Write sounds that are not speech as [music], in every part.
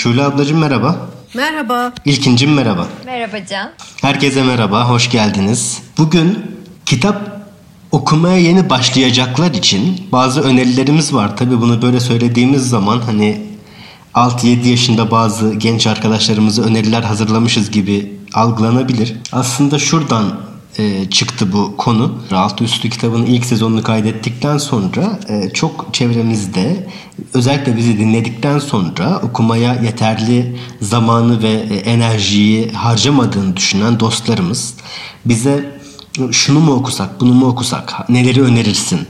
Şule ablacığım merhaba. Merhaba. İlkincim merhaba. Merhaba Can. Herkese merhaba, hoş geldiniz. Bugün kitap okumaya yeni başlayacaklar için bazı önerilerimiz var. Tabi bunu böyle söylediğimiz zaman hani 6-7 yaşında bazı genç arkadaşlarımıza öneriler hazırlamışız gibi algılanabilir. Aslında şuradan e, çıktı bu konu. Altı Üstü kitabının ilk sezonunu kaydettikten sonra e, çok çevremizde özellikle bizi dinledikten sonra okumaya yeterli zamanı ve e, enerjiyi harcamadığını düşünen dostlarımız bize şunu mu okusak, bunu mu okusak, neleri önerirsin,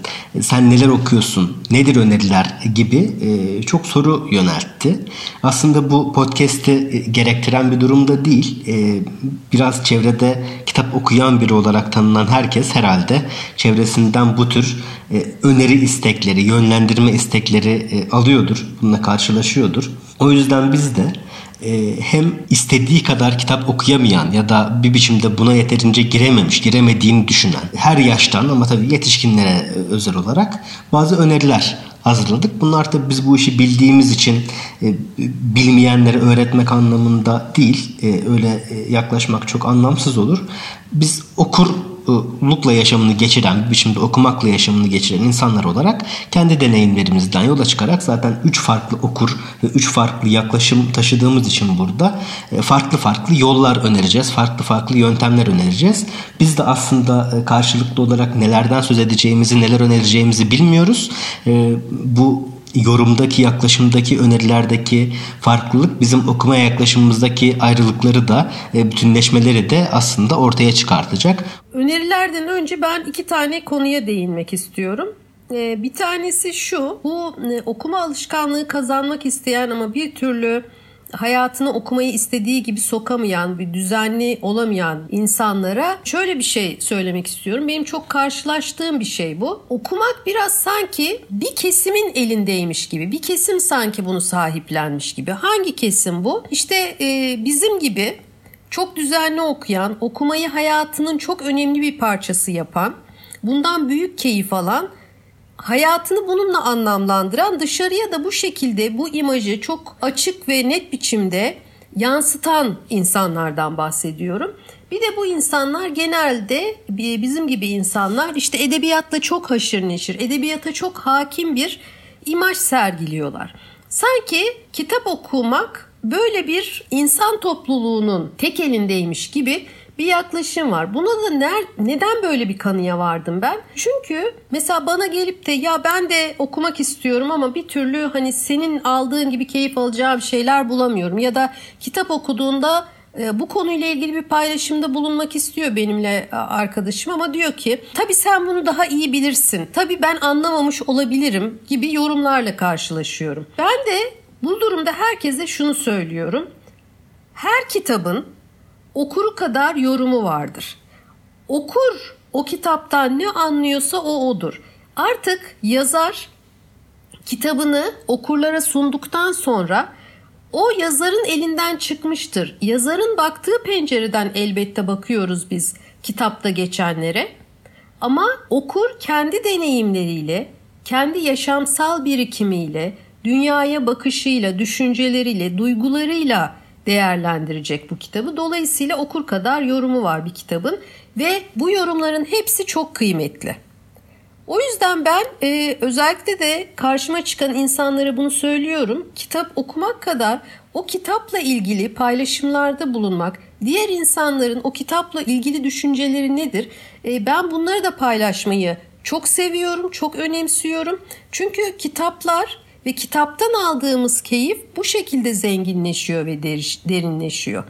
sen neler okuyorsun, nedir öneriler gibi e, çok soru yöneltti. Aslında bu podcast'i e, gerektiren bir durumda değil. E, biraz çevrede kitap okuyan biri olarak tanınan herkes herhalde çevresinden bu tür öneri istekleri, yönlendirme istekleri alıyordur. Bununla karşılaşıyordur. O yüzden biz de hem istediği kadar kitap okuyamayan ya da bir biçimde buna yeterince girememiş, giremediğini düşünen her yaştan ama tabii yetişkinlere özel olarak bazı öneriler hazırladık. Bunlar tabii biz bu işi bildiğimiz için e, bilmeyenlere öğretmek anlamında değil. E, öyle e, yaklaşmak çok anlamsız olur. Biz okur lukla yaşamını geçiren, bir biçimde okumakla yaşamını geçiren insanlar olarak kendi deneyimlerimizden yola çıkarak zaten üç farklı okur ve üç farklı yaklaşım taşıdığımız için burada e, farklı farklı yollar önereceğiz, farklı farklı yöntemler önereceğiz. Biz de aslında e, karşılıklı olarak nelerden söz edeceğimizi, neler önereceğimizi bilmiyoruz. E, bu yorumdaki, yaklaşımdaki, önerilerdeki farklılık bizim okuma yaklaşımımızdaki ayrılıkları da, e, bütünleşmeleri de aslında ortaya çıkartacak. Önerilerden önce ben iki tane konuya değinmek istiyorum. E, bir tanesi şu, bu e, okuma alışkanlığı kazanmak isteyen ama bir türlü hayatını okumayı istediği gibi sokamayan, bir düzenli olamayan insanlara şöyle bir şey söylemek istiyorum. Benim çok karşılaştığım bir şey bu. Okumak biraz sanki bir kesimin elindeymiş gibi. Bir kesim sanki bunu sahiplenmiş gibi. Hangi kesim bu? İşte e, bizim gibi çok düzenli okuyan, okumayı hayatının çok önemli bir parçası yapan, bundan büyük keyif alan hayatını bununla anlamlandıran dışarıya da bu şekilde bu imajı çok açık ve net biçimde yansıtan insanlardan bahsediyorum. Bir de bu insanlar genelde bizim gibi insanlar işte edebiyatla çok haşır neşir, edebiyata çok hakim bir imaj sergiliyorlar. Sanki kitap okumak böyle bir insan topluluğunun tek elindeymiş gibi bir yaklaşım var. Buna da ner, neden böyle bir kanıya vardım ben? Çünkü mesela bana gelip de ya ben de okumak istiyorum ama bir türlü hani senin aldığın gibi keyif alacağım şeyler bulamıyorum. Ya da kitap okuduğunda e, bu konuyla ilgili bir paylaşımda bulunmak istiyor benimle e, arkadaşım ama diyor ki tabii sen bunu daha iyi bilirsin. Tabii ben anlamamış olabilirim gibi yorumlarla karşılaşıyorum. Ben de bu durumda herkese şunu söylüyorum. Her kitabın okuru kadar yorumu vardır. Okur o kitaptan ne anlıyorsa o odur. Artık yazar kitabını okurlara sunduktan sonra o yazarın elinden çıkmıştır. Yazarın baktığı pencereden elbette bakıyoruz biz kitapta geçenlere. Ama okur kendi deneyimleriyle, kendi yaşamsal birikimiyle, dünyaya bakışıyla, düşünceleriyle, duygularıyla değerlendirecek bu kitabı. Dolayısıyla okur kadar yorumu var bir kitabın ve bu yorumların hepsi çok kıymetli. O yüzden ben e, özellikle de karşıma çıkan insanlara bunu söylüyorum. Kitap okumak kadar o kitapla ilgili paylaşımlarda bulunmak, diğer insanların o kitapla ilgili düşünceleri nedir? E, ben bunları da paylaşmayı çok seviyorum, çok önemsiyorum. Çünkü kitaplar ve kitaptan aldığımız keyif bu şekilde zenginleşiyor ve derinleşiyor.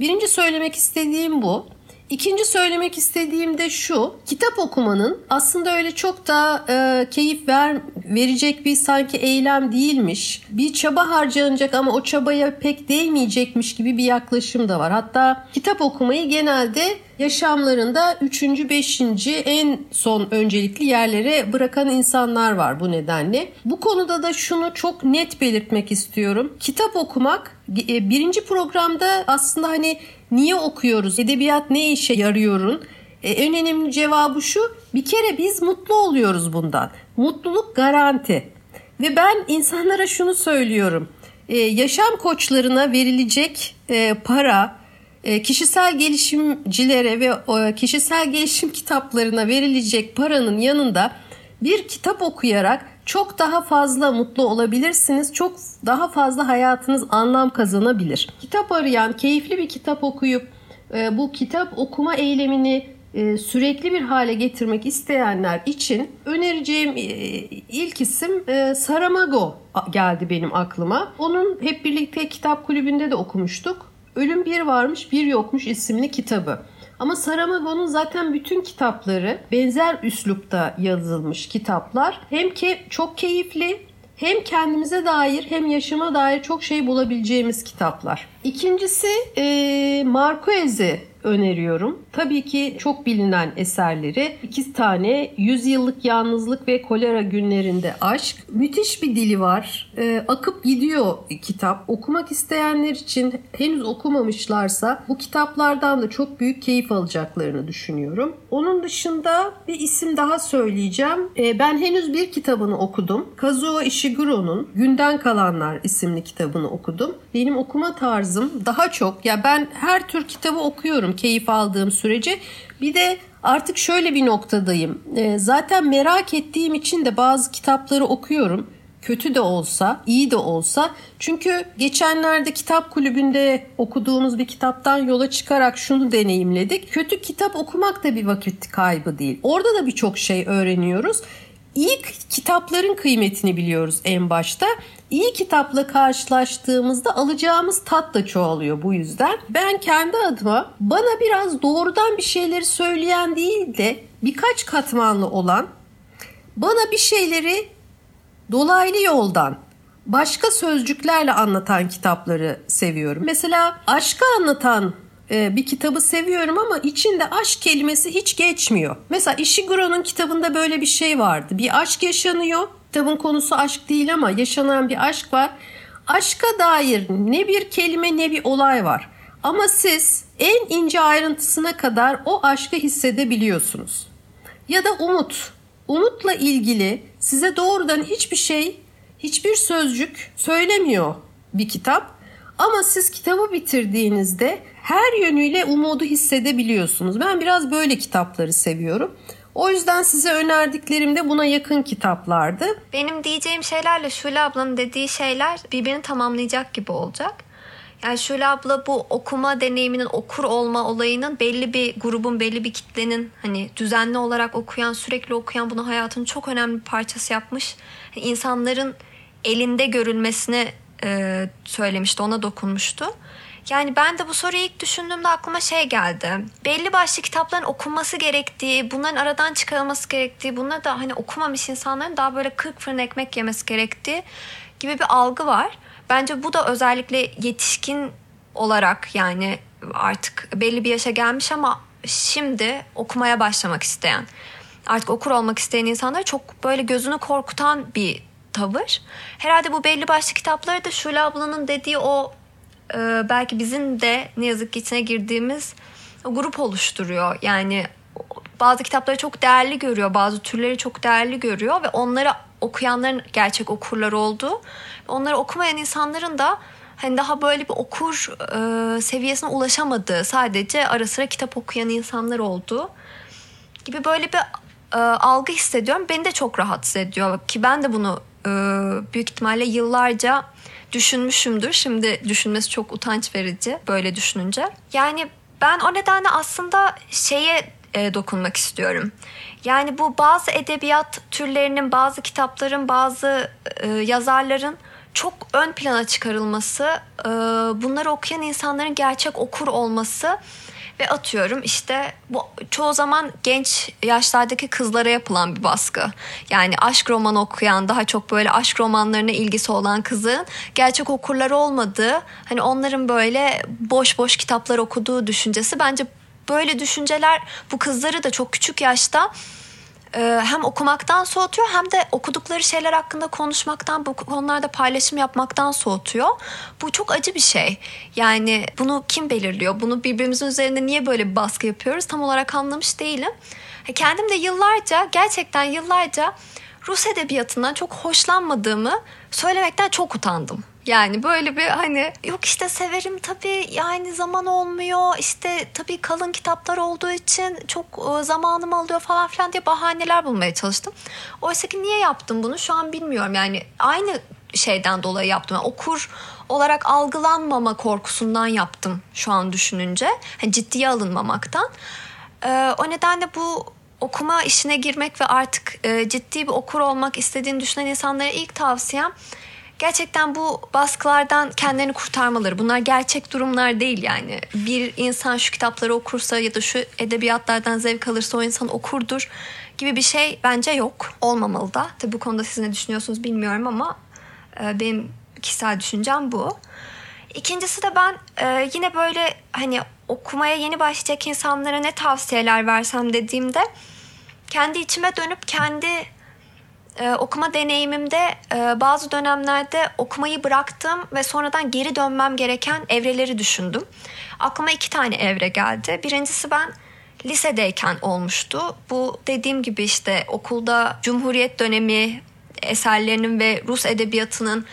Birinci söylemek istediğim bu. İkinci söylemek istediğim de şu. Kitap okumanın aslında öyle çok da e, keyif ver, verecek bir sanki eylem değilmiş. Bir çaba harcanacak ama o çabaya pek değmeyecekmiş gibi bir yaklaşım da var. Hatta kitap okumayı genelde yaşamlarında üçüncü, beşinci en son öncelikli yerlere bırakan insanlar var bu nedenle. Bu konuda da şunu çok net belirtmek istiyorum. Kitap okumak e, birinci programda aslında hani niye okuyoruz, edebiyat ne işe yarıyorun? E, en önemli cevabı şu, bir kere biz mutlu oluyoruz bundan. Mutluluk garanti. Ve ben insanlara şunu söylüyorum. e, yaşam koçlarına verilecek e, para, e, kişisel gelişimcilere ve e, kişisel gelişim kitaplarına verilecek paranın yanında bir kitap okuyarak çok daha fazla mutlu olabilirsiniz. Çok daha fazla hayatınız anlam kazanabilir. Kitap arayan, keyifli bir kitap okuyup e, bu kitap okuma eylemini e, sürekli bir hale getirmek isteyenler için önereceğim e, ilk isim Saramago geldi benim aklıma. Onun hep birlikte kitap kulübünde de okumuştuk. Ölüm Bir Varmış Bir Yokmuş isimli kitabı. Ama Saramago'nun zaten bütün kitapları benzer üslupta yazılmış kitaplar. Hem ki çok keyifli hem kendimize dair hem yaşama dair çok şey bulabileceğimiz kitaplar. İkincisi e, Marquez'i öneriyorum. Tabii ki çok bilinen eserleri. İki tane Yüzyıllık Yalnızlık ve Kolera Günlerinde Aşk. Müthiş bir dili var. Ee, akıp gidiyor kitap. Okumak isteyenler için henüz okumamışlarsa bu kitaplardan da çok büyük keyif alacaklarını düşünüyorum. Onun dışında bir isim daha söyleyeceğim. Ee, ben henüz bir kitabını okudum. Kazuo Ishiguro'nun Günden Kalanlar isimli kitabını okudum. Benim okuma tarzım daha çok ya ben her tür kitabı okuyorum keyif aldığım sürece. Bir de artık şöyle bir noktadayım. E, zaten merak ettiğim için de bazı kitapları okuyorum. Kötü de olsa, iyi de olsa. Çünkü geçenlerde kitap kulübünde okuduğumuz bir kitaptan yola çıkarak şunu deneyimledik. Kötü kitap okumak da bir vakit kaybı değil. Orada da birçok şey öğreniyoruz. İyi kitapların kıymetini biliyoruz en başta iyi kitapla karşılaştığımızda alacağımız tat da çoğalıyor bu yüzden. Ben kendi adıma bana biraz doğrudan bir şeyleri söyleyen değil de birkaç katmanlı olan bana bir şeyleri dolaylı yoldan başka sözcüklerle anlatan kitapları seviyorum. Mesela aşkı anlatan e, bir kitabı seviyorum ama içinde aşk kelimesi hiç geçmiyor. Mesela Ishiguro'nun kitabında böyle bir şey vardı. Bir aşk yaşanıyor Kitabın konusu aşk değil ama yaşanan bir aşk var. Aşka dair ne bir kelime ne bir olay var. Ama siz en ince ayrıntısına kadar o aşkı hissedebiliyorsunuz. Ya da umut. Umutla ilgili size doğrudan hiçbir şey, hiçbir sözcük söylemiyor bir kitap. Ama siz kitabı bitirdiğinizde her yönüyle umudu hissedebiliyorsunuz. Ben biraz böyle kitapları seviyorum. O yüzden size önerdiklerim de buna yakın kitaplardı. Benim diyeceğim şeylerle Şule ablanın dediği şeyler birbirini tamamlayacak gibi olacak. Yani Şule abla bu okuma deneyiminin okur olma olayının belli bir grubun belli bir kitlenin hani düzenli olarak okuyan sürekli okuyan bunu hayatının çok önemli bir parçası yapmış. İnsanların elinde görülmesini e, söylemişti ona dokunmuştu. Yani ben de bu soruyu ilk düşündüğümde aklıma şey geldi. Belli başlı kitapların okunması gerektiği, bunların aradan çıkarılması gerektiği, bunları da hani okumamış insanların daha böyle kırk fırın ekmek yemesi gerektiği gibi bir algı var. Bence bu da özellikle yetişkin olarak yani artık belli bir yaşa gelmiş ama şimdi okumaya başlamak isteyen, artık okur olmak isteyen insanlar çok böyle gözünü korkutan bir tavır. Herhalde bu belli başlı kitapları da Şule ablanın dediği o e, belki bizim de ne yazık ki içine girdiğimiz grup oluşturuyor. Yani bazı kitapları çok değerli görüyor, bazı türleri çok değerli görüyor ve onları okuyanların gerçek okurlar olduğu, onları okumayan insanların da hani daha böyle bir okur e, seviyesine ulaşamadığı, sadece ara sıra kitap okuyan insanlar olduğu gibi böyle bir e, algı hissediyorum. Beni de çok rahatsız ediyor ki ben de bunu e, büyük ihtimalle yıllarca düşünmüşümdür. Şimdi düşünmesi çok utanç verici böyle düşününce. Yani ben o nedenle aslında şeye e, dokunmak istiyorum. Yani bu bazı edebiyat türlerinin, bazı kitapların, bazı e, yazarların çok ön plana çıkarılması, e, bunları okuyan insanların gerçek okur olması ve atıyorum işte bu çoğu zaman genç yaşlardaki kızlara yapılan bir baskı. Yani aşk romanı okuyan daha çok böyle aşk romanlarına ilgisi olan kızın gerçek okurları olmadığı hani onların böyle boş boş kitaplar okuduğu düşüncesi bence böyle düşünceler bu kızları da çok küçük yaşta hem okumaktan soğutuyor hem de okudukları şeyler hakkında konuşmaktan, bu konularda paylaşım yapmaktan soğutuyor. Bu çok acı bir şey. Yani bunu kim belirliyor? Bunu birbirimizin üzerinde niye böyle baskı yapıyoruz? Tam olarak anlamış değilim. Kendim de yıllarca, gerçekten yıllarca Rus edebiyatından çok hoşlanmadığımı söylemekten çok utandım. Yani böyle bir hani yok işte severim tabii yani zaman olmuyor işte tabii kalın kitaplar olduğu için çok e, zamanım alıyor falan filan diye bahaneler bulmaya çalıştım. Oysa ki niye yaptım bunu şu an bilmiyorum yani aynı şeyden dolayı yaptım. Yani okur olarak algılanmama korkusundan yaptım şu an düşününce. Yani ciddiye alınmamaktan. Ee, o nedenle bu okuma işine girmek ve artık e, ciddi bir okur olmak istediğini düşünen insanlara ilk tavsiyem gerçekten bu baskılardan kendilerini kurtarmaları. Bunlar gerçek durumlar değil yani. Bir insan şu kitapları okursa ya da şu edebiyatlardan zevk alırsa o insan okurdur gibi bir şey bence yok. Olmamalı da. Tabii bu konuda siz ne düşünüyorsunuz bilmiyorum ama e, benim kişisel düşüncem bu. İkincisi de ben e, yine böyle hani okumaya yeni başlayacak insanlara ne tavsiyeler versem dediğimde kendi içime dönüp kendi e, okuma deneyimimde e, bazı dönemlerde okumayı bıraktım ve sonradan geri dönmem gereken evreleri düşündüm. Aklıma iki tane evre geldi. Birincisi ben lisedeyken olmuştu. Bu dediğim gibi işte okulda Cumhuriyet dönemi eserlerinin ve Rus edebiyatının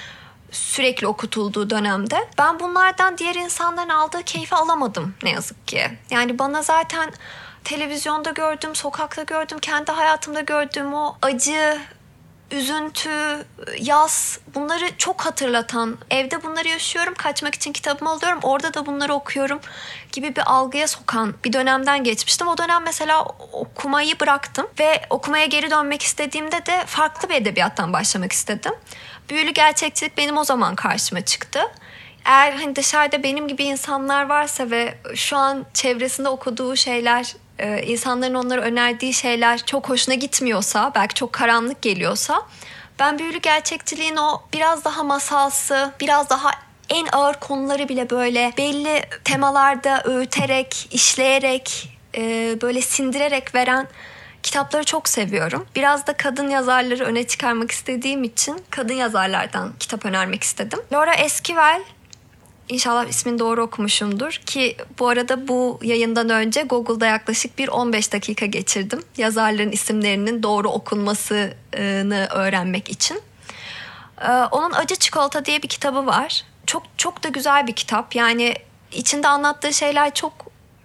sürekli okutulduğu dönemde ben bunlardan diğer insanların aldığı keyfi alamadım ne yazık ki. Yani bana zaten televizyonda gördüm, sokakta gördüm, kendi hayatımda gördüğüm o acı, üzüntü, yaz bunları çok hatırlatan, evde bunları yaşıyorum, kaçmak için kitabımı alıyorum, orada da bunları okuyorum gibi bir algıya sokan bir dönemden geçmiştim. O dönem mesela okumayı bıraktım ve okumaya geri dönmek istediğimde de farklı bir edebiyattan başlamak istedim. Büyülü gerçekçilik benim o zaman karşıma çıktı. Eğer hani dışarıda benim gibi insanlar varsa ve şu an çevresinde okuduğu şeyler e, insanların onlara önerdiği şeyler çok hoşuna gitmiyorsa, belki çok karanlık geliyorsa ben büyülü gerçekçiliğin o biraz daha masalsı, biraz daha en ağır konuları bile böyle belli temalarda öğüterek, işleyerek, e, böyle sindirerek veren kitapları çok seviyorum. Biraz da kadın yazarları öne çıkarmak istediğim için kadın yazarlardan kitap önermek istedim. Laura Esquivel İnşallah ismini doğru okumuşumdur ki bu arada bu yayından önce Google'da yaklaşık bir 15 dakika geçirdim. Yazarların isimlerinin doğru okunmasını öğrenmek için. Ee, onun Acı Çikolata diye bir kitabı var. Çok çok da güzel bir kitap. Yani içinde anlattığı şeyler çok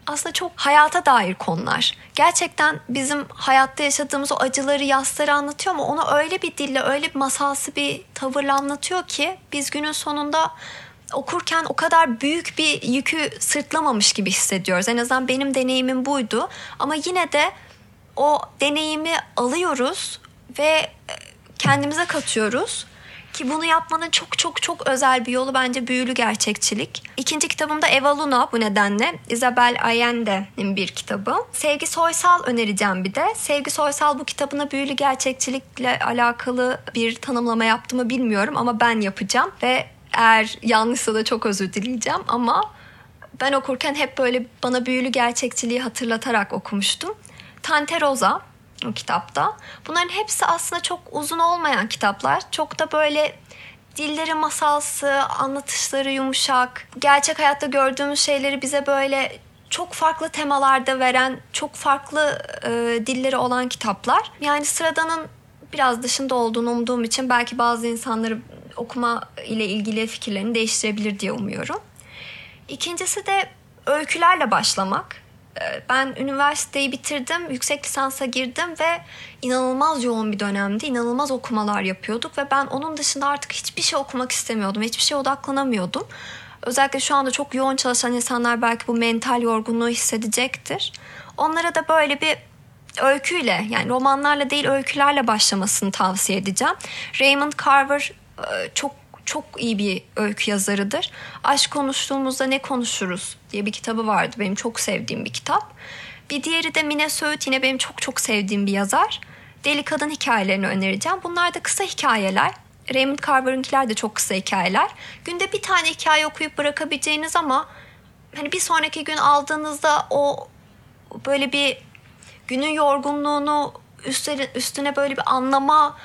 aslında çok hayata dair konular. Gerçekten bizim hayatta yaşadığımız o acıları, yasları anlatıyor ama onu öyle bir dille, öyle bir masalsı bir tavırla anlatıyor ki biz günün sonunda okurken o kadar büyük bir yükü sırtlamamış gibi hissediyoruz. En azından benim deneyimim buydu. Ama yine de o deneyimi alıyoruz ve e, kendimize katıyoruz. Ki bunu yapmanın çok çok çok özel bir yolu bence büyülü gerçekçilik. İkinci kitabımda Eva Luna bu nedenle. Isabel Allende'nin bir kitabı. Sevgi Soysal önereceğim bir de. Sevgi Soysal bu kitabına büyülü gerçekçilikle alakalı bir tanımlama yaptı mı bilmiyorum ama ben yapacağım. Ve eğer yanlışsa da çok özür dileyeceğim ama ben okurken hep böyle bana büyülü gerçekçiliği hatırlatarak okumuştum. Tante Rosa o kitapta. Bunların hepsi aslında çok uzun olmayan kitaplar. Çok da böyle dilleri masalsı, anlatışları yumuşak, gerçek hayatta gördüğümüz şeyleri bize böyle çok farklı temalarda veren, çok farklı e, dilleri olan kitaplar. Yani sıradanın biraz dışında olduğunu umduğum için belki bazı insanları okuma ile ilgili fikirlerini değiştirebilir diye umuyorum. İkincisi de öykülerle başlamak. Ee, ben üniversiteyi bitirdim, yüksek lisansa girdim ve inanılmaz yoğun bir dönemdi. İnanılmaz okumalar yapıyorduk ve ben onun dışında artık hiçbir şey okumak istemiyordum. Hiçbir şeye odaklanamıyordum. Özellikle şu anda çok yoğun çalışan insanlar belki bu mental yorgunluğu hissedecektir. Onlara da böyle bir öyküyle yani romanlarla değil öykülerle başlamasını tavsiye edeceğim. Raymond Carver çok çok iyi bir öykü yazarıdır. Aşk konuştuğumuzda ne konuşuruz diye bir kitabı vardı. Benim çok sevdiğim bir kitap. Bir diğeri de Mine Söğüt yine benim çok çok sevdiğim bir yazar. Deli Kadın hikayelerini önereceğim. Bunlar da kısa hikayeler. Raymond Carver'ınkiler de çok kısa hikayeler. Günde bir tane hikaye okuyup bırakabileceğiniz ama hani bir sonraki gün aldığınızda o böyle bir günün yorgunluğunu üstüne, üstüne böyle bir anlama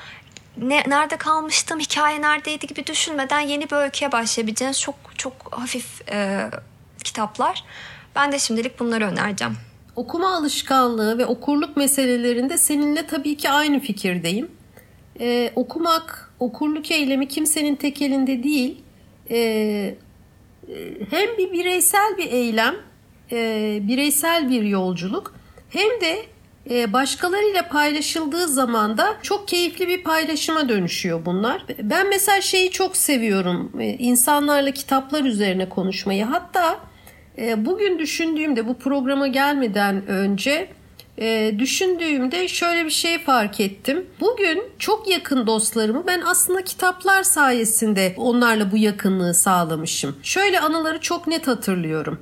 ne, nerede kalmıştım, hikaye neredeydi gibi düşünmeden yeni bir öyküye başlayabileceğiniz çok çok hafif e, kitaplar. Ben de şimdilik bunları önereceğim. Okuma alışkanlığı ve okurluk meselelerinde seninle tabii ki aynı fikirdeyim. Ee, okumak, okurluk eylemi kimsenin tek elinde değil. e, hem bir bireysel bir eylem, e, bireysel bir yolculuk hem de başkalarıyla paylaşıldığı zaman da çok keyifli bir paylaşıma dönüşüyor bunlar. Ben mesela şeyi çok seviyorum. E, insanlarla kitaplar üzerine konuşmayı. Hatta e, bugün düşündüğümde bu programa gelmeden önce e, düşündüğümde şöyle bir şey fark ettim. Bugün çok yakın dostlarımı ben aslında kitaplar sayesinde onlarla bu yakınlığı sağlamışım. Şöyle anıları çok net hatırlıyorum.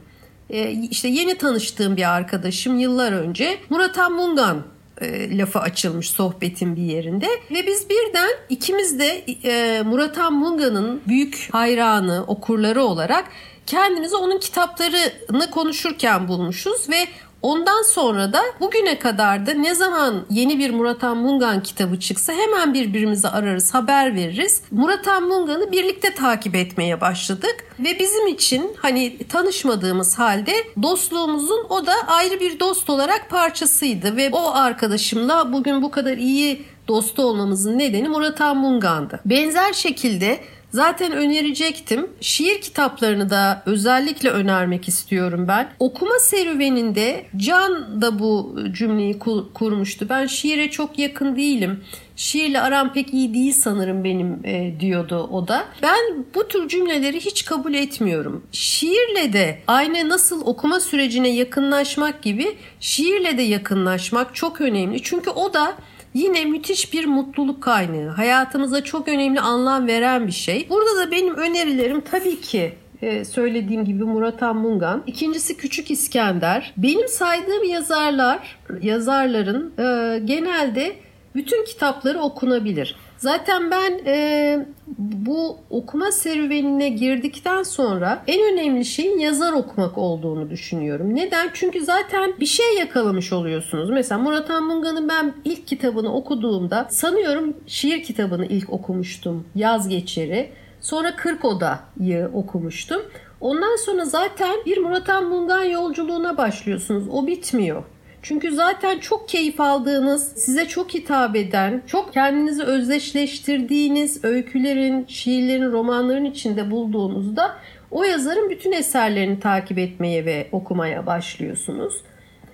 E, işte yeni tanıştığım bir arkadaşım yıllar önce Murat Mungan e, lafı açılmış sohbetin bir yerinde. Ve biz birden ikimiz de e, Murat Munga'nın büyük hayranı, okurları olarak kendimizi onun kitaplarını konuşurken bulmuşuz ve Ondan sonra da bugüne kadar da ne zaman yeni bir Murat Mungan kitabı çıksa hemen birbirimize ararız, haber veririz. Murat Mungan'ı birlikte takip etmeye başladık ve bizim için hani tanışmadığımız halde dostluğumuzun o da ayrı bir dost olarak parçasıydı ve o arkadaşımla bugün bu kadar iyi dostu olmamızın nedeni Murat Mungan'dı. Benzer şekilde Zaten önerecektim. Şiir kitaplarını da özellikle önermek istiyorum ben. Okuma serüveninde Can da bu cümleyi kurmuştu. Ben şiire çok yakın değilim. Şiirle aram pek iyi değil sanırım benim e, diyordu o da. Ben bu tür cümleleri hiç kabul etmiyorum. Şiirle de aynı nasıl okuma sürecine yakınlaşmak gibi şiirle de yakınlaşmak çok önemli. Çünkü o da Yine müthiş bir mutluluk kaynağı. Hayatımıza çok önemli anlam veren bir şey. Burada da benim önerilerim tabii ki e, söylediğim gibi Murat Mungan. İkincisi Küçük İskender. Benim saydığım yazarlar, yazarların e, genelde bütün kitapları okunabilir. Zaten ben e, bu okuma serüvenine girdikten sonra en önemli şeyin yazar okumak olduğunu düşünüyorum. Neden? Çünkü zaten bir şey yakalamış oluyorsunuz. Mesela Murat Anmungan'ın ben ilk kitabını okuduğumda sanıyorum şiir kitabını ilk okumuştum. Yaz Geçeri. Sonra Kırk Oda'yı okumuştum. Ondan sonra zaten bir Murat Anmungan yolculuğuna başlıyorsunuz. O bitmiyor. Çünkü zaten çok keyif aldığınız, size çok hitap eden, çok kendinizi özdeşleştirdiğiniz öykülerin, şiirlerin, romanların içinde bulduğunuzda o yazarın bütün eserlerini takip etmeye ve okumaya başlıyorsunuz.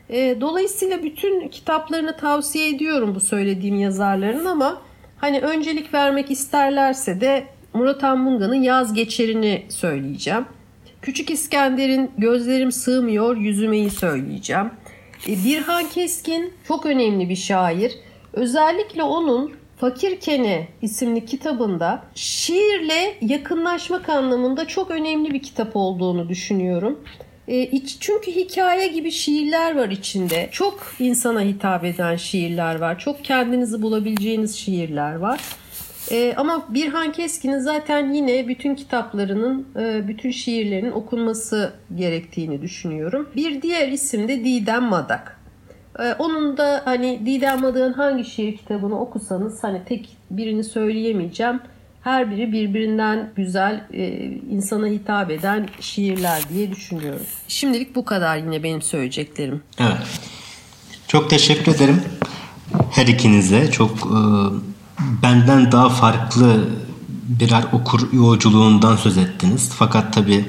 E, dolayısıyla bütün kitaplarını tavsiye ediyorum bu söylediğim yazarların ama hani öncelik vermek isterlerse de Murat Anmunga'nın Yaz Geçerini söyleyeceğim. Küçük İskender'in Gözlerim Sığmıyor Yüzümeyi söyleyeceğim. E, Birhan Keskin çok önemli bir şair. Özellikle onun Fakir Kene isimli kitabında şiirle yakınlaşmak anlamında çok önemli bir kitap olduğunu düşünüyorum. E, çünkü hikaye gibi şiirler var içinde. Çok insana hitap eden şiirler var. Çok kendinizi bulabileceğiniz şiirler var. E, ama Birhan Keskin'in zaten yine bütün kitaplarının, e, bütün şiirlerinin okunması gerektiğini düşünüyorum. Bir diğer isim de Didem Madak. E, onun da hani Didem Madak'ın hangi şiir kitabını okusanız hani tek birini söyleyemeyeceğim. Her biri birbirinden güzel, e, insana hitap eden şiirler diye düşünüyorum. Şimdilik bu kadar yine benim söyleyeceklerim. Evet. Çok teşekkür ederim her ikinize. Çok e, benden daha farklı birer okur yolculuğundan söz ettiniz. Fakat tabii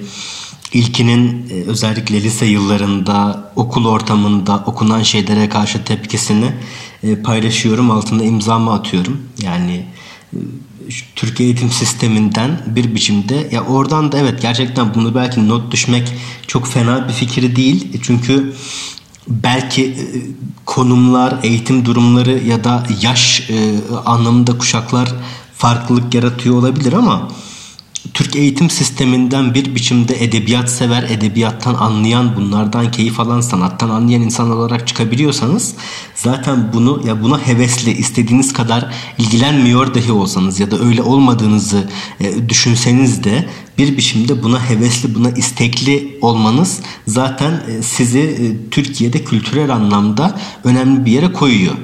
ilkinin e, özellikle lise yıllarında okul ortamında okunan şeylere karşı tepkisini e, paylaşıyorum. Altında imzamı atıyorum. Yani e, Türkiye eğitim sisteminden bir biçimde ya oradan da evet gerçekten bunu belki not düşmek çok fena bir fikir değil. Çünkü belki e, konumlar, eğitim durumları ya da yaş e, anlamında kuşaklar farklılık yaratıyor olabilir ama Türk eğitim sisteminden bir biçimde edebiyat sever, edebiyattan anlayan, bunlardan keyif alan, sanattan anlayan insanlar olarak çıkabiliyorsanız zaten bunu ya buna hevesli, istediğiniz kadar ilgilenmiyor dahi olsanız ya da öyle olmadığınızı e, düşünseniz de bir biçimde buna hevesli, buna istekli olmanız zaten e, sizi e, Türkiye'de kültürel anlamda önemli bir yere koyuyor.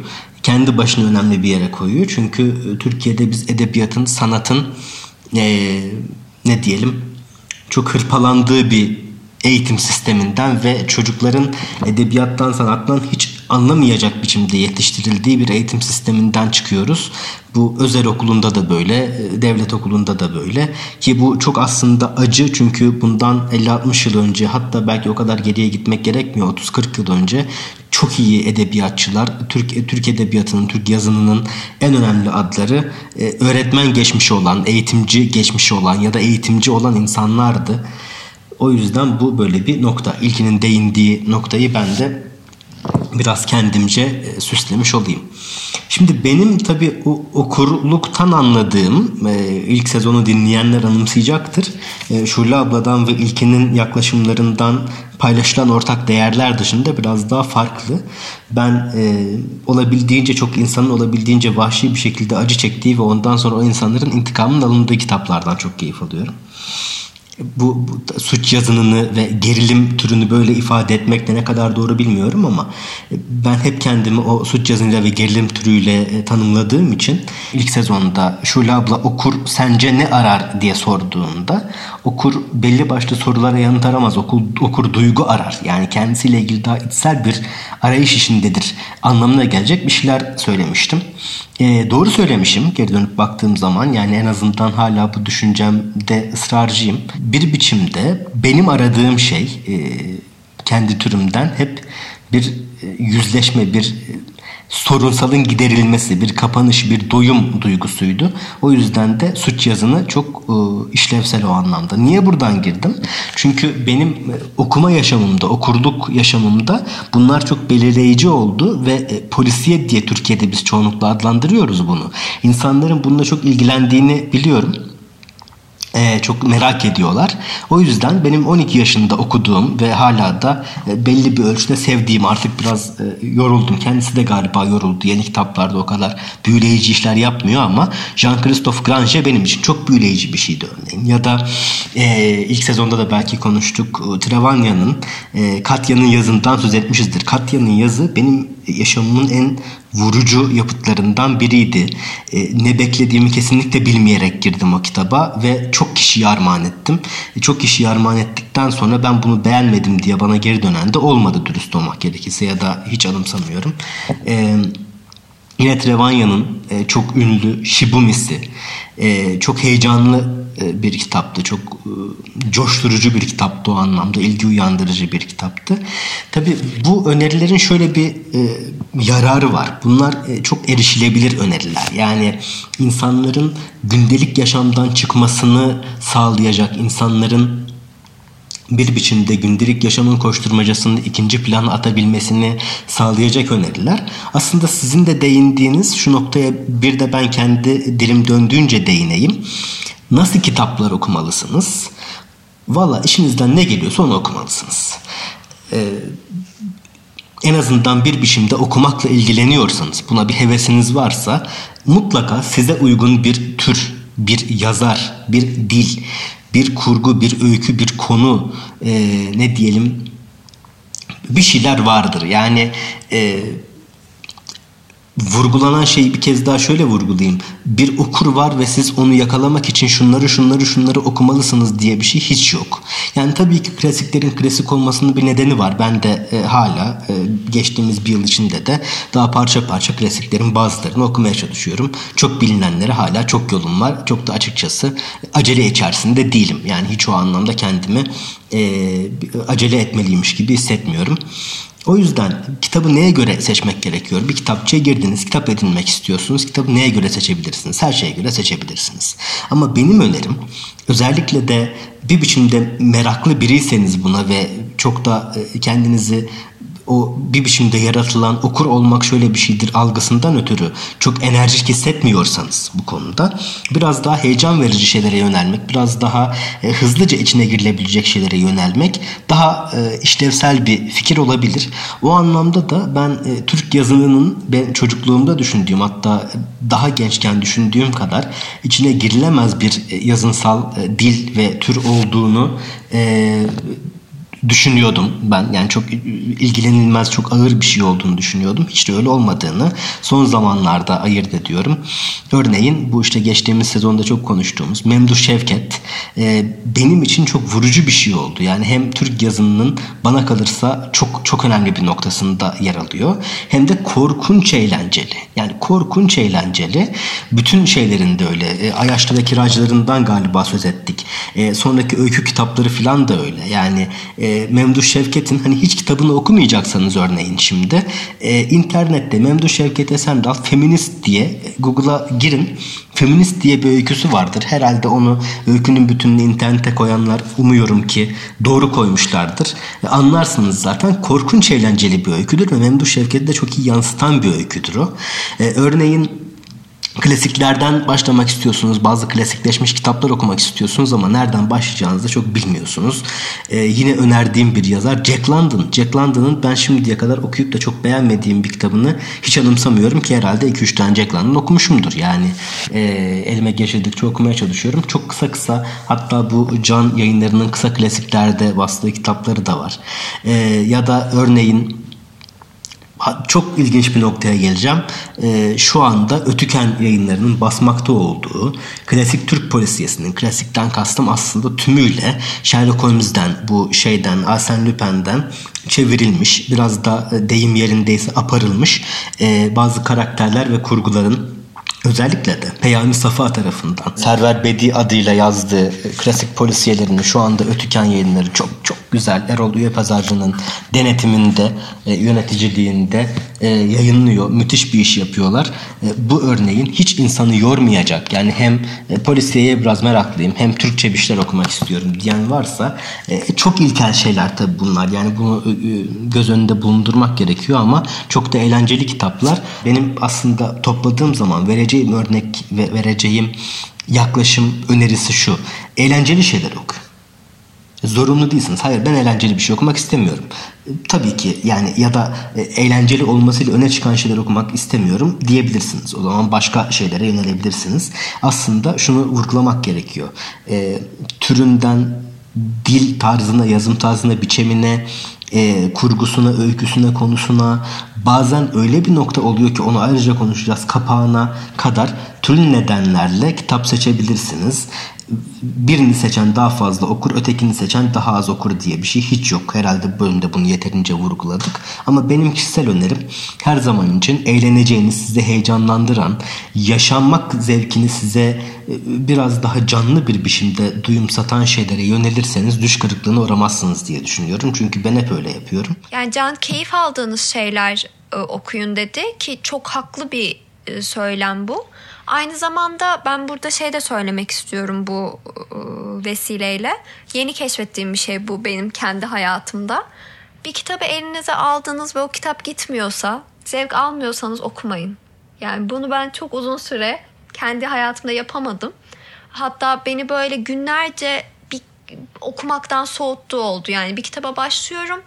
Kendi başına önemli bir yere koyuyor. Çünkü e, Türkiye'de biz edebiyatın, sanatın e, ne diyelim çok hırpalandığı bir eğitim sisteminden ve çocukların edebiyattan sanattan hiç anlamayacak biçimde yetiştirildiği bir eğitim sisteminden çıkıyoruz. Bu özel okulunda da böyle, devlet okulunda da böyle ki bu çok aslında acı çünkü bundan 50-60 yıl önce hatta belki o kadar geriye gitmek gerekmiyor 30-40 yıl önce çok iyi edebiyatçılar, Türk Türk edebiyatının, Türk yazınının en önemli adları e, öğretmen geçmişi olan, eğitimci geçmişi olan ya da eğitimci olan insanlardı. O yüzden bu böyle bir nokta. İlkinin değindiği noktayı ben de biraz kendimce e, süslemiş olayım. Şimdi benim tabii okurluktan anladığım e, ilk sezonu dinleyenler anımsayacaktır. E, Şule abladan ve ilkinin yaklaşımlarından paylaşılan ortak değerler dışında biraz daha farklı. Ben e, olabildiğince çok insanın olabildiğince vahşi bir şekilde acı çektiği ve ondan sonra o insanların intikamının alındığı kitaplardan çok keyif alıyorum bu, bu suç yazınını ve gerilim türünü böyle ifade etmek de ne kadar doğru bilmiyorum ama e, ben hep kendimi o suç yazınıyla ve gerilim türüyle e, tanımladığım için ilk sezonda Şule abla okur sence ne arar diye sorduğunda okur belli başlı sorulara yanıt aramaz. Okur, okur duygu arar. Yani kendisiyle ilgili daha içsel bir arayış işindedir anlamına gelecek bir şeyler söylemiştim. E, doğru söylemişim geri dönüp baktığım zaman yani en azından hala bu düşüncemde ısrarcıyım. Bir biçimde benim aradığım şey e, kendi türümden hep bir e, yüzleşme, bir sorunsalın giderilmesi, bir kapanış, bir doyum duygusuydu. O yüzden de suç yazını çok e, işlevsel o anlamda. Niye buradan girdim? Çünkü benim e, okuma yaşamımda, okurluk yaşamımda bunlar çok belirleyici oldu ve e, polisiye diye Türkiye'de biz çoğunlukla adlandırıyoruz bunu. İnsanların bununla çok ilgilendiğini biliyorum e, çok merak ediyorlar. O yüzden benim 12 yaşında okuduğum ve hala da e, belli bir ölçüde sevdiğim artık biraz e, yoruldum. Kendisi de galiba yoruldu. Yeni kitaplarda o kadar büyüleyici işler yapmıyor ama Jean-Christophe Grange benim için çok büyüleyici bir şeydi örneğin. Ya da e, ilk sezonda da belki konuştuk. Trevanya'nın e, Katya'nın yazından söz etmişizdir. Katya'nın yazı benim yaşamımın en vurucu yapıtlarından biriydi. E, ne beklediğimi kesinlikle bilmeyerek girdim o kitaba ve çok kişiyi armağan ettim. E, çok kişiyi armağan ettikten sonra ben bunu beğenmedim diye bana geri dönen de olmadı dürüst olmak gerekirse ya da hiç anımsamıyorum. E, yine Trevanya'nın e, çok ünlü Shibumi'si e, çok heyecanlı e, bir kitaptı. Çok e, coşturucu bir kitaptı o anlamda. ilgi uyandırıcı bir kitaptı. Tabi bu önerilerin şöyle bir e, yararı var. Bunlar çok erişilebilir öneriler. Yani insanların gündelik yaşamdan çıkmasını sağlayacak, insanların bir biçimde gündelik yaşamın koşturmacasını ikinci plana atabilmesini sağlayacak öneriler. Aslında sizin de değindiğiniz şu noktaya bir de ben kendi dilim döndüğünce değineyim. Nasıl kitaplar okumalısınız? Valla işinizden ne geliyorsa onu okumalısınız. Ee, en azından bir biçimde okumakla ilgileniyorsanız, buna bir hevesiniz varsa mutlaka size uygun bir tür, bir yazar, bir dil, bir kurgu, bir öykü, bir konu, e, ne diyelim bir şeyler vardır. Yani e, vurgulanan şeyi bir kez daha şöyle vurgulayayım. Bir okur var ve siz onu yakalamak için şunları şunları şunları okumalısınız diye bir şey hiç yok. Yani tabii ki klasiklerin klasik olmasının bir nedeni var. Ben de e, hala e, geçtiğimiz bir yıl içinde de daha parça parça klasiklerin bazılarını okumaya çalışıyorum. Çok bilinenleri hala çok yolum var. Çok da açıkçası acele içerisinde değilim. Yani hiç o anlamda kendimi e, acele etmeliymiş gibi hissetmiyorum. O yüzden kitabı neye göre seçmek gerekiyor? Bir kitapçıya girdiniz, kitap edinmek istiyorsunuz. Kitabı neye göre seçebilirsiniz? Her şeye göre seçebilirsiniz. Ama benim önerim özellikle de bir biçimde meraklı biriyseniz buna ve çok da e, kendinizi o bir biçimde yaratılan okur olmak şöyle bir şeydir algısından ötürü çok enerjik hissetmiyorsanız bu konuda biraz daha heyecan verici şeylere yönelmek, biraz daha e, hızlıca içine girilebilecek şeylere yönelmek daha e, işlevsel bir fikir olabilir. O anlamda da ben e, Türk yazınının ben çocukluğumda düşündüğüm hatta daha gençken düşündüğüm kadar içine girilemez bir e, yazınsal e, dil ve tür olduğunu e, düşünüyordum ben. Yani çok ilgilenilmez, çok ağır bir şey olduğunu düşünüyordum. Hiç de öyle olmadığını son zamanlarda ayırt ediyorum. Örneğin bu işte geçtiğimiz sezonda çok konuştuğumuz Memduh Şevket e, benim için çok vurucu bir şey oldu. Yani hem Türk yazınının bana kalırsa çok çok önemli bir noktasında yer alıyor. Hem de korkunç eğlenceli. Yani korkunç eğlenceli. Bütün şeylerinde öyle. E, Ayaşlı ve kiracılarından galiba söz ettik. E, sonraki öykü kitapları falan da öyle. Yani e, Memduh Şevket'in hani hiç kitabını okumayacaksanız örneğin şimdi e, internette Memduh Şevket Esendal feminist diye Google'a girin. Feminist diye bir öyküsü vardır. Herhalde onu öykünün bütününü internete koyanlar umuyorum ki doğru koymuşlardır. E, anlarsınız zaten korkunç eğlenceli bir öyküdür ve Memduh Şevket'i de çok iyi yansıtan bir öyküdür o. E, örneğin klasiklerden başlamak istiyorsunuz. Bazı klasikleşmiş kitaplar okumak istiyorsunuz ama nereden başlayacağınızı çok bilmiyorsunuz. Ee, yine önerdiğim bir yazar Jack London. Jack London'ın ben şimdiye kadar okuyup da çok beğenmediğim bir kitabını hiç anımsamıyorum ki herhalde 2-3 tane Jack London okumuşumdur. Yani e, elime geçirdikçe okumaya çalışıyorum. Çok kısa kısa hatta bu Can yayınlarının kısa klasiklerde bastığı kitapları da var. E, ya da örneğin çok ilginç bir noktaya geleceğim. Ee, şu anda Ötüken yayınlarının basmakta olduğu klasik Türk polisiyesinin, klasikten kastım aslında tümüyle Sherlock Holmes'den, bu şeyden, Arsène Lupin'den çevrilmiş, biraz da e, deyim yerindeyse aparılmış e, bazı karakterler ve kurguların Özellikle de Peyami Safa tarafından Server Bedi adıyla yazdığı klasik polisiyelerini şu anda Ötüken yayınları çok çok güzel Erol Üye Pazarcı'nın denetiminde, e, yöneticiliğinde e, yayınlıyor. Müthiş bir iş yapıyorlar. E, bu örneğin hiç insanı yormayacak. Yani hem e, polisiyeye biraz meraklıyım hem Türkçe bir şeyler okumak istiyorum diyen varsa e, çok ilkel şeyler tabii bunlar. Yani bunu e, e göz önünde bulundurmak gerekiyor ama çok da eğlenceli kitaplar. Benim aslında topladığım zaman vereceğim örnek ve vereceğim yaklaşım önerisi şu. Eğlenceli şeyler okuyun. Zorunlu değilsiniz. Hayır ben eğlenceli bir şey okumak istemiyorum. Tabii ki yani ya da e, eğlenceli olmasıyla öne çıkan şeyler okumak istemiyorum diyebilirsiniz. O zaman başka şeylere yönelebilirsiniz. Aslında şunu vurgulamak gerekiyor. E, türünden dil tarzına, yazım tarzına, biçemine, e, kurgusuna, öyküsüne, konusuna bazen öyle bir nokta oluyor ki onu ayrıca konuşacağız kapağına kadar türlü nedenlerle kitap seçebilirsiniz birini seçen daha fazla okur, ötekini seçen daha az okur diye bir şey hiç yok. Herhalde bölümde bunu yeterince vurguladık. Ama benim kişisel önerim her zaman için eğleneceğiniz, sizi heyecanlandıran, yaşanmak zevkini size e, biraz daha canlı bir biçimde duyumsatan şeylere yönelirseniz düş kırıklığına uğramazsınız diye düşünüyorum. Çünkü ben hep öyle yapıyorum. Yani can keyif aldığınız şeyler e, okuyun dedi ki çok haklı bir e, söylem bu. Aynı zamanda ben burada şey de söylemek istiyorum bu ıı, vesileyle. Yeni keşfettiğim bir şey bu benim kendi hayatımda. Bir kitabı elinize aldınız ve o kitap gitmiyorsa, zevk almıyorsanız okumayın. Yani bunu ben çok uzun süre kendi hayatımda yapamadım. Hatta beni böyle günlerce bir okumaktan soğuttu oldu. Yani bir kitaba başlıyorum.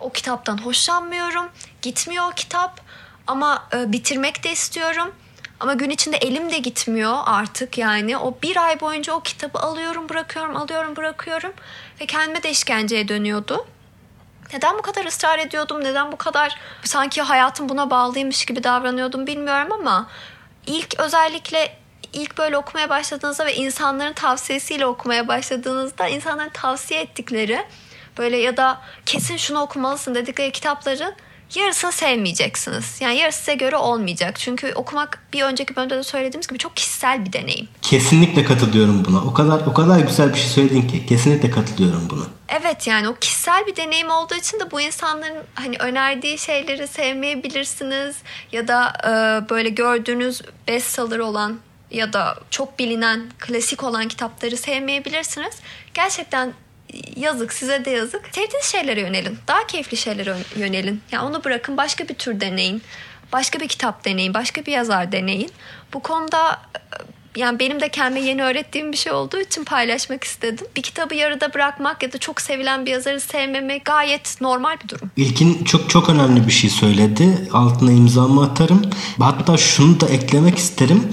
O kitaptan hoşlanmıyorum. Gitmiyor o kitap. Ama e, bitirmek de istiyorum. Ama gün içinde elim de gitmiyor artık yani. O bir ay boyunca o kitabı alıyorum bırakıyorum alıyorum bırakıyorum. Ve kendime de işkenceye dönüyordu. Neden bu kadar ısrar ediyordum? Neden bu kadar sanki hayatım buna bağlıymış gibi davranıyordum bilmiyorum ama ilk özellikle ilk böyle okumaya başladığınızda ve insanların tavsiyesiyle okumaya başladığınızda insanların tavsiye ettikleri böyle ya da kesin şunu okumalısın dedikleri kitapları yarısını sevmeyeceksiniz. Yani yarısı size göre olmayacak. Çünkü okumak bir önceki bölümde de söylediğimiz gibi çok kişisel bir deneyim. Kesinlikle katılıyorum buna. O kadar o kadar güzel bir şey söyledin ki kesinlikle katılıyorum buna. Evet yani o kişisel bir deneyim olduğu için de bu insanların hani önerdiği şeyleri sevmeyebilirsiniz ya da e, böyle gördüğünüz bestseller olan ya da çok bilinen klasik olan kitapları sevmeyebilirsiniz. Gerçekten yazık size de yazık. Sevdiğiniz şeylere yönelin. Daha keyifli şeylere yönelin. Yani onu bırakın başka bir tür deneyin. Başka bir kitap deneyin. Başka bir yazar deneyin. Bu konuda e, yani benim de kendime yeni öğrettiğim bir şey olduğu için paylaşmak istedim. Bir kitabı yarıda bırakmak ya da çok sevilen bir yazarı sevmeme gayet normal bir durum. İlkin çok çok önemli bir şey söyledi. Altına imzamı atarım. Hatta şunu da eklemek isterim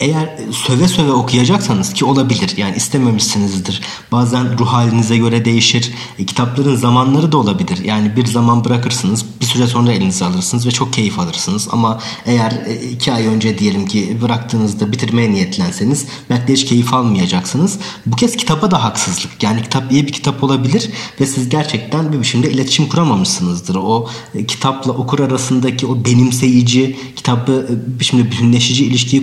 eğer söve söve okuyacaksanız ki olabilir yani istememişsinizdir. Bazen ruh halinize göre değişir. E, kitapların zamanları da olabilir. Yani bir zaman bırakırsınız bir süre sonra elinize alırsınız ve çok keyif alırsınız. Ama eğer e, iki ay önce diyelim ki bıraktığınızda bitirmeye niyetlenseniz belki hiç keyif almayacaksınız. Bu kez kitaba da haksızlık. Yani kitap iyi bir kitap olabilir ve siz gerçekten bir biçimde iletişim kuramamışsınızdır. O e, kitapla okur arasındaki o benimseyici, kitabı bir biçimde bütünleşici ilişkiyi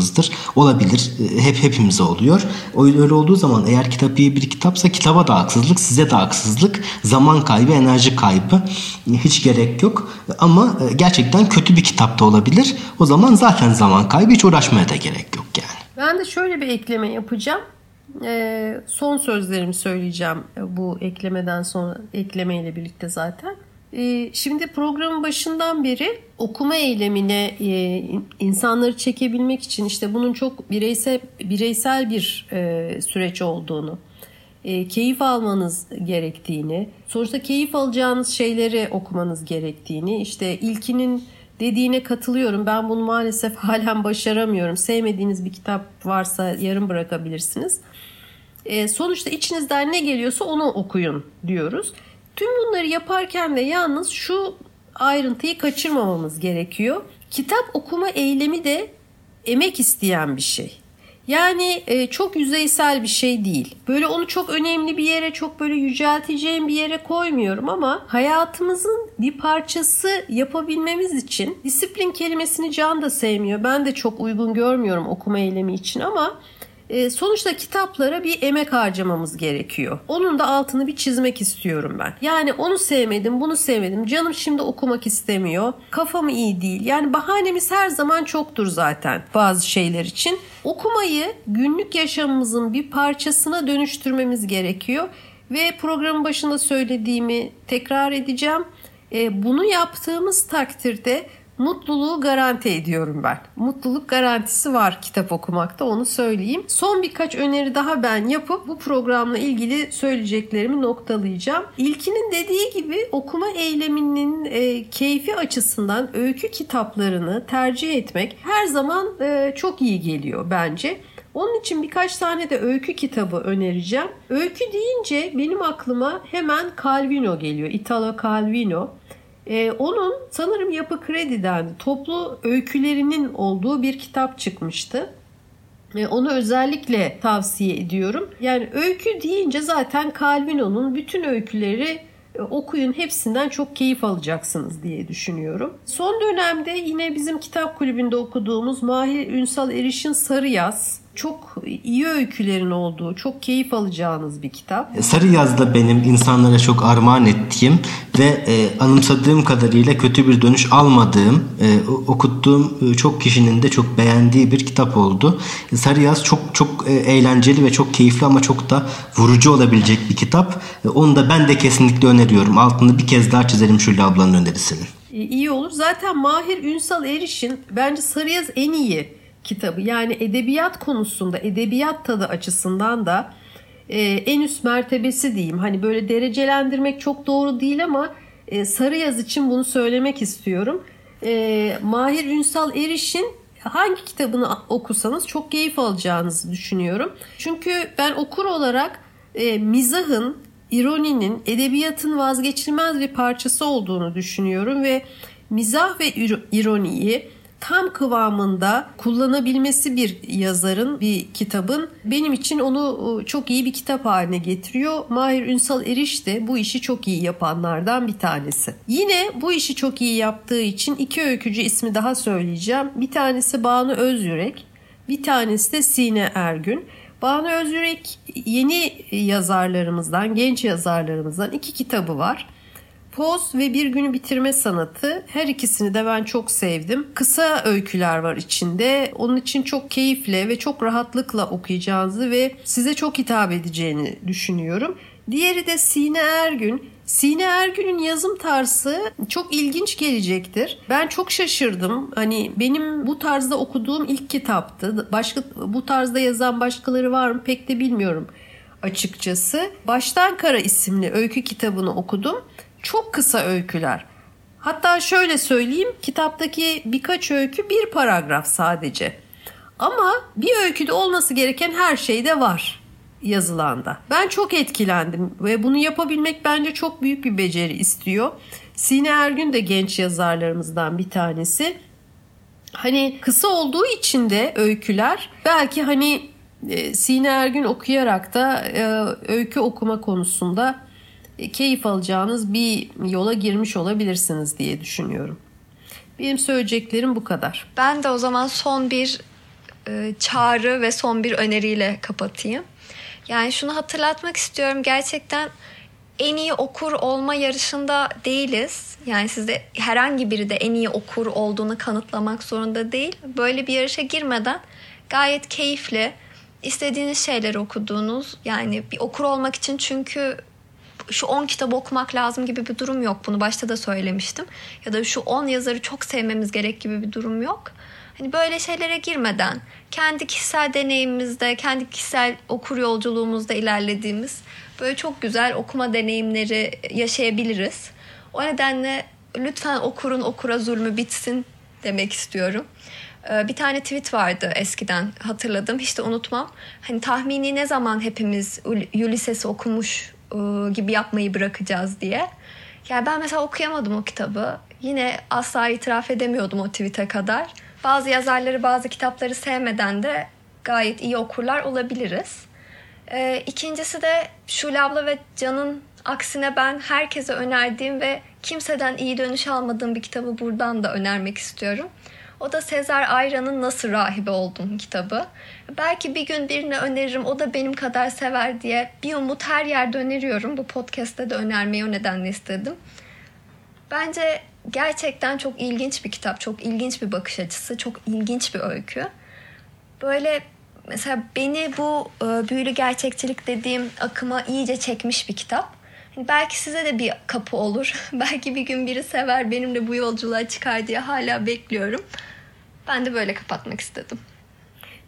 kuramamışsınızdır. Olabilir. Hep hepimize oluyor. Öyle olduğu zaman eğer kitap iyi bir kitapsa kitaba da haksızlık, size de haksızlık, zaman kaybı, enerji kaybı hiç gerek yok. Ama e, gerçekten kötü bir kitap da olabilir. O zaman zaten zaman kaybı hiç uğraşmaya da gerek yok yani. Ben de şöyle bir ekleme yapacağım. Ee, son sözlerimi söyleyeceğim bu eklemeden sonra eklemeyle birlikte zaten. Ee, şimdi programın başından beri okuma eylemine e, insanları çekebilmek için işte bunun çok bireysel bireysel bir e, süreç olduğunu, e, keyif almanız gerektiğini, sonuçta keyif alacağınız şeyleri okumanız gerektiğini, işte ilkinin dediğine katılıyorum. Ben bunu maalesef [laughs] halen başaramıyorum. Sevmediğiniz bir kitap varsa yarım bırakabilirsiniz. sonuçta içinizden ne geliyorsa onu okuyun diyoruz. Tüm bunları yaparken de yalnız şu ayrıntıyı kaçırmamamız gerekiyor. Kitap okuma eylemi de emek isteyen bir şey. Yani e, çok yüzeysel bir şey değil. Böyle onu çok önemli bir yere, çok böyle yücelteceğim bir yere koymuyorum ama hayatımızın bir parçası yapabilmemiz için disiplin kelimesini Can da sevmiyor. Ben de çok uygun görmüyorum okuma eylemi için ama sonuçta kitaplara bir emek harcamamız gerekiyor. Onun da altını bir çizmek istiyorum ben. Yani onu sevmedim, bunu sevmedim. Canım şimdi okumak istemiyor. Kafam iyi değil. Yani bahanemiz her zaman çoktur zaten bazı şeyler için. Okumayı günlük yaşamımızın bir parçasına dönüştürmemiz gerekiyor. Ve programın başında söylediğimi tekrar edeceğim. E, bunu yaptığımız takdirde mutluluğu garanti ediyorum ben. Mutluluk garantisi var kitap okumakta onu söyleyeyim. Son birkaç öneri daha ben yapıp bu programla ilgili söyleyeceklerimi noktalayacağım. İlkinin dediği gibi okuma eyleminin e, keyfi açısından öykü kitaplarını tercih etmek her zaman e, çok iyi geliyor bence. Onun için birkaç tane de öykü kitabı önereceğim. Öykü deyince benim aklıma hemen Calvino geliyor. Italo Calvino. Ee, onun sanırım Yapı Kredi'den toplu öykülerinin olduğu bir kitap çıkmıştı. Ee, onu özellikle tavsiye ediyorum. Yani öykü deyince zaten Calvino'nun bütün öyküleri e, okuyun hepsinden çok keyif alacaksınız diye düşünüyorum. Son dönemde yine bizim kitap kulübünde okuduğumuz Mahir Ünsal Eriş'in Sarı Yaz çok iyi öykülerin olduğu, çok keyif alacağınız bir kitap. E, Sarı Yaz'da benim insanlara çok armağan ettiğim ve e, anımsadığım kadarıyla kötü bir dönüş almadığım, e, okuttuğum e, çok kişinin de çok beğendiği bir kitap oldu. E, Sarı Yaz çok çok e, eğlenceli ve çok keyifli ama çok da vurucu olabilecek bir kitap. E, onu da ben de kesinlikle öneriyorum. Altını bir kez daha çizelim Şule ablanın önerisini. E, iyi olur. Zaten Mahir Ünsal Eriş'in bence Sarı Yaz en iyi kitabı. Yani edebiyat konusunda, edebiyat tadı açısından da e, en üst mertebesi diyeyim. Hani böyle derecelendirmek çok doğru değil ama e, Sarı Yaz için bunu söylemek istiyorum. E, Mahir Ünsal Eriş'in hangi kitabını okusanız çok keyif alacağınızı düşünüyorum. Çünkü ben okur olarak e, mizahın, ironinin, edebiyatın vazgeçilmez bir parçası olduğunu düşünüyorum ve mizah ve ironiyi tam kıvamında kullanabilmesi bir yazarın, bir kitabın benim için onu e, çok iyi bir kitap haline getiriyor. Mahir Ünsal Eriş de bu işi çok iyi yapanlardan bir tanesi. Yine bu işi çok iyi yaptığı için iki öykücü ismi daha söyleyeceğim. Bir tanesi Banu Özyürek, bir tanesi de Sine Ergün. Banu Özyürek yeni yazarlarımızdan, genç yazarlarımızdan iki kitabı var. Poz ve Bir Günü Bitirme Sanatı her ikisini de ben çok sevdim. Kısa öyküler var içinde. Onun için çok keyifle ve çok rahatlıkla okuyacağınızı ve size çok hitap edeceğini düşünüyorum. Diğeri de Sine Ergün. Sine Ergün'ün yazım tarzı çok ilginç gelecektir. Ben çok şaşırdım. Hani benim bu tarzda okuduğum ilk kitaptı. Başka bu tarzda yazan başkaları var mı pek de bilmiyorum açıkçası. Baştan Kara isimli öykü kitabını okudum. Çok kısa öyküler. Hatta şöyle söyleyeyim kitaptaki birkaç öykü bir paragraf sadece. Ama bir öyküde olması gereken her şey de var yazılanda. Ben çok etkilendim ve bunu yapabilmek bence çok büyük bir beceri istiyor. Sine Ergün de genç yazarlarımızdan bir tanesi. Hani kısa olduğu için de öyküler belki hani e, Sine Ergün okuyarak da e, öykü okuma konusunda keyif alacağınız bir yola girmiş olabilirsiniz diye düşünüyorum. Benim söyleyeceklerim bu kadar. Ben de o zaman son bir e, çağrı ve son bir öneriyle kapatayım. Yani şunu hatırlatmak istiyorum. Gerçekten en iyi okur olma yarışında değiliz. Yani sizde herhangi biri de en iyi okur olduğunu kanıtlamak zorunda değil. Böyle bir yarışa girmeden gayet keyifli istediğiniz şeyleri okuduğunuz yani bir okur olmak için çünkü şu 10 kitap okumak lazım gibi bir durum yok. Bunu başta da söylemiştim. Ya da şu 10 yazarı çok sevmemiz gerek gibi bir durum yok. Hani böyle şeylere girmeden kendi kişisel deneyimimizde, kendi kişisel okur yolculuğumuzda ilerlediğimiz böyle çok güzel okuma deneyimleri yaşayabiliriz. O nedenle lütfen okurun okura zulmü bitsin demek istiyorum. Ee, bir tane tweet vardı eskiden hatırladım hiç de unutmam. Hani tahmini ne zaman hepimiz Ulysses'i okumuş gibi yapmayı bırakacağız diye. Yani ben mesela okuyamadım o kitabı. Yine asla itiraf edemiyordum o tweet'e kadar. Bazı yazarları bazı kitapları sevmeden de gayet iyi okurlar olabiliriz. Ee, ikincisi de Şule abla ve Can'ın aksine ben herkese önerdiğim ve kimseden iyi dönüş almadığım bir kitabı buradan da önermek istiyorum. O da Sezer Ayran'ın Nasıl Rahibe Oldum kitabı. Belki bir gün birine öneririm o da benim kadar sever diye bir umut her yerde öneriyorum. Bu podcast'te de önermeyi o nedenle istedim. Bence gerçekten çok ilginç bir kitap, çok ilginç bir bakış açısı, çok ilginç bir öykü. Böyle mesela beni bu e, büyülü gerçekçilik dediğim akıma iyice çekmiş bir kitap. Hani belki size de bir kapı olur. [laughs] belki bir gün biri sever benimle bu yolculuğa çıkar diye hala bekliyorum. Ben de böyle kapatmak istedim.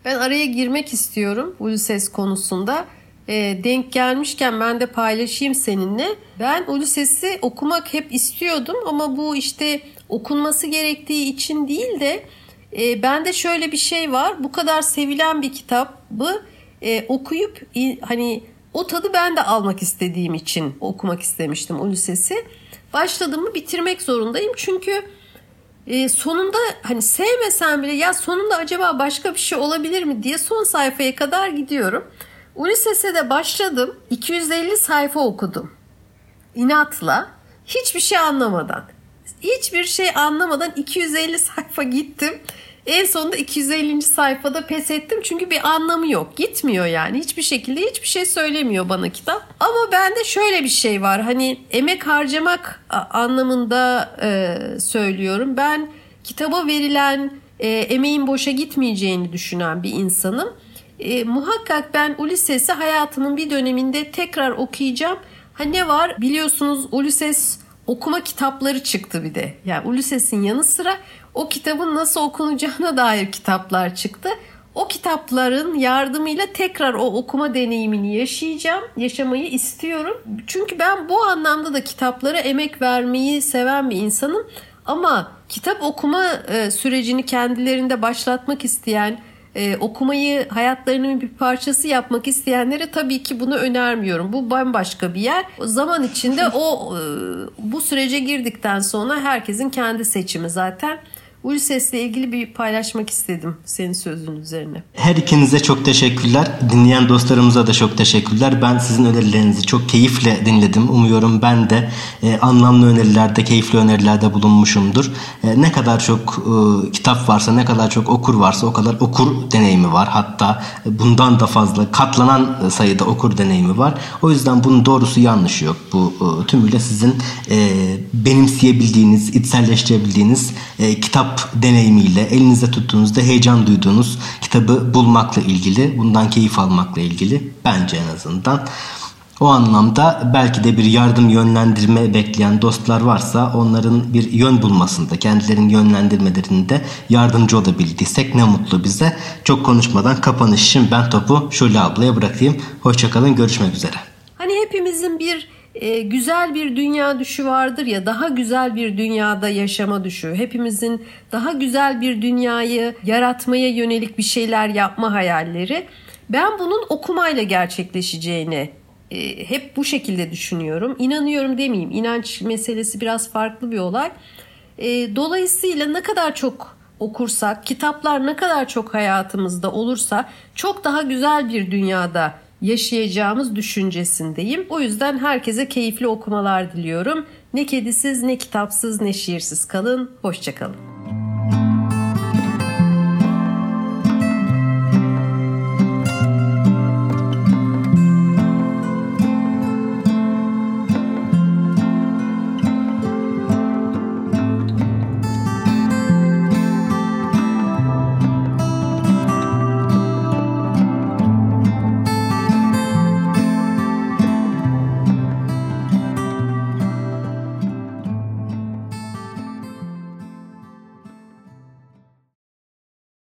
Ben araya girmek istiyorum Ulysses konusunda. E, denk gelmişken ben de paylaşayım seninle. Ben Ulysses'i okumak hep istiyordum ama bu işte okunması gerektiği için değil de e, bende şöyle bir şey var. Bu kadar sevilen bir kitabı e, okuyup hani o tadı ben de almak istediğim için okumak istemiştim Ulysses'i. Başladığımı bitirmek zorundayım çünkü e, sonunda hani sevmesem bile ya sonunda acaba başka bir şey olabilir mi diye son sayfaya kadar gidiyorum. Ulysses'e de başladım. 250 sayfa okudum. İnatla. Hiçbir şey anlamadan. Hiçbir şey anlamadan 250 sayfa gittim. En sonunda 250. sayfada pes ettim çünkü bir anlamı yok. Gitmiyor yani. Hiçbir şekilde hiçbir şey söylemiyor bana kitap. Ama bende şöyle bir şey var. Hani emek harcamak anlamında e, söylüyorum. Ben kitaba verilen e, emeğin boşa gitmeyeceğini düşünen bir insanım. E, muhakkak ben Ulysses'i hayatımın bir döneminde tekrar okuyacağım. Ha ne var biliyorsunuz Ulysses okuma kitapları çıktı bir de. Yani Ulysses'in yanı sıra o kitabın nasıl okunacağına dair kitaplar çıktı. O kitapların yardımıyla tekrar o okuma deneyimini yaşayacağım, yaşamayı istiyorum. Çünkü ben bu anlamda da kitaplara emek vermeyi seven bir insanım. Ama kitap okuma e, sürecini kendilerinde başlatmak isteyen, e, okumayı hayatlarının bir parçası yapmak isteyenlere tabii ki bunu önermiyorum. Bu bambaşka bir yer. O zaman içinde o e, bu sürece girdikten sonra herkesin kendi seçimi zaten. Ulysses'le ilgili bir paylaşmak istedim senin sözün üzerine. Her ikinize çok teşekkürler. Dinleyen dostlarımıza da çok teşekkürler. Ben sizin önerilerinizi çok keyifle dinledim. Umuyorum ben de e, anlamlı önerilerde, keyifli önerilerde bulunmuşumdur. E, ne kadar çok e, kitap varsa, ne kadar çok okur varsa o kadar okur deneyimi var. Hatta bundan da fazla katlanan sayıda okur deneyimi var. O yüzden bunun doğrusu yanlışı yok. Bu e, tümüyle sizin e, benimseyebildiğiniz, içselleştirebildiğiniz e, kitap deneyimiyle elinizde tuttuğunuzda heyecan duyduğunuz kitabı bulmakla ilgili, bundan keyif almakla ilgili bence en azından. O anlamda belki de bir yardım yönlendirme bekleyen dostlar varsa onların bir yön bulmasında, kendilerinin yönlendirmelerinde yardımcı olabildiysek ne mutlu bize. Çok konuşmadan kapanış için ben topu Şule ablaya bırakayım. Hoşçakalın, görüşmek üzere. Hani hepimizin bir e, güzel bir dünya düşü vardır ya daha güzel bir dünyada yaşama düşü. Hepimizin daha güzel bir dünyayı yaratmaya yönelik bir şeyler yapma hayalleri. Ben bunun okumayla gerçekleşeceğini e, hep bu şekilde düşünüyorum. İnanıyorum demeyeyim. İnanç meselesi biraz farklı bir olay. E, dolayısıyla ne kadar çok okursak, kitaplar ne kadar çok hayatımızda olursa çok daha güzel bir dünyada yaşayacağımız düşüncesindeyim. O yüzden herkese keyifli okumalar diliyorum. Ne kedisiz, ne kitapsız, ne şiirsiz kalın. Hoşçakalın.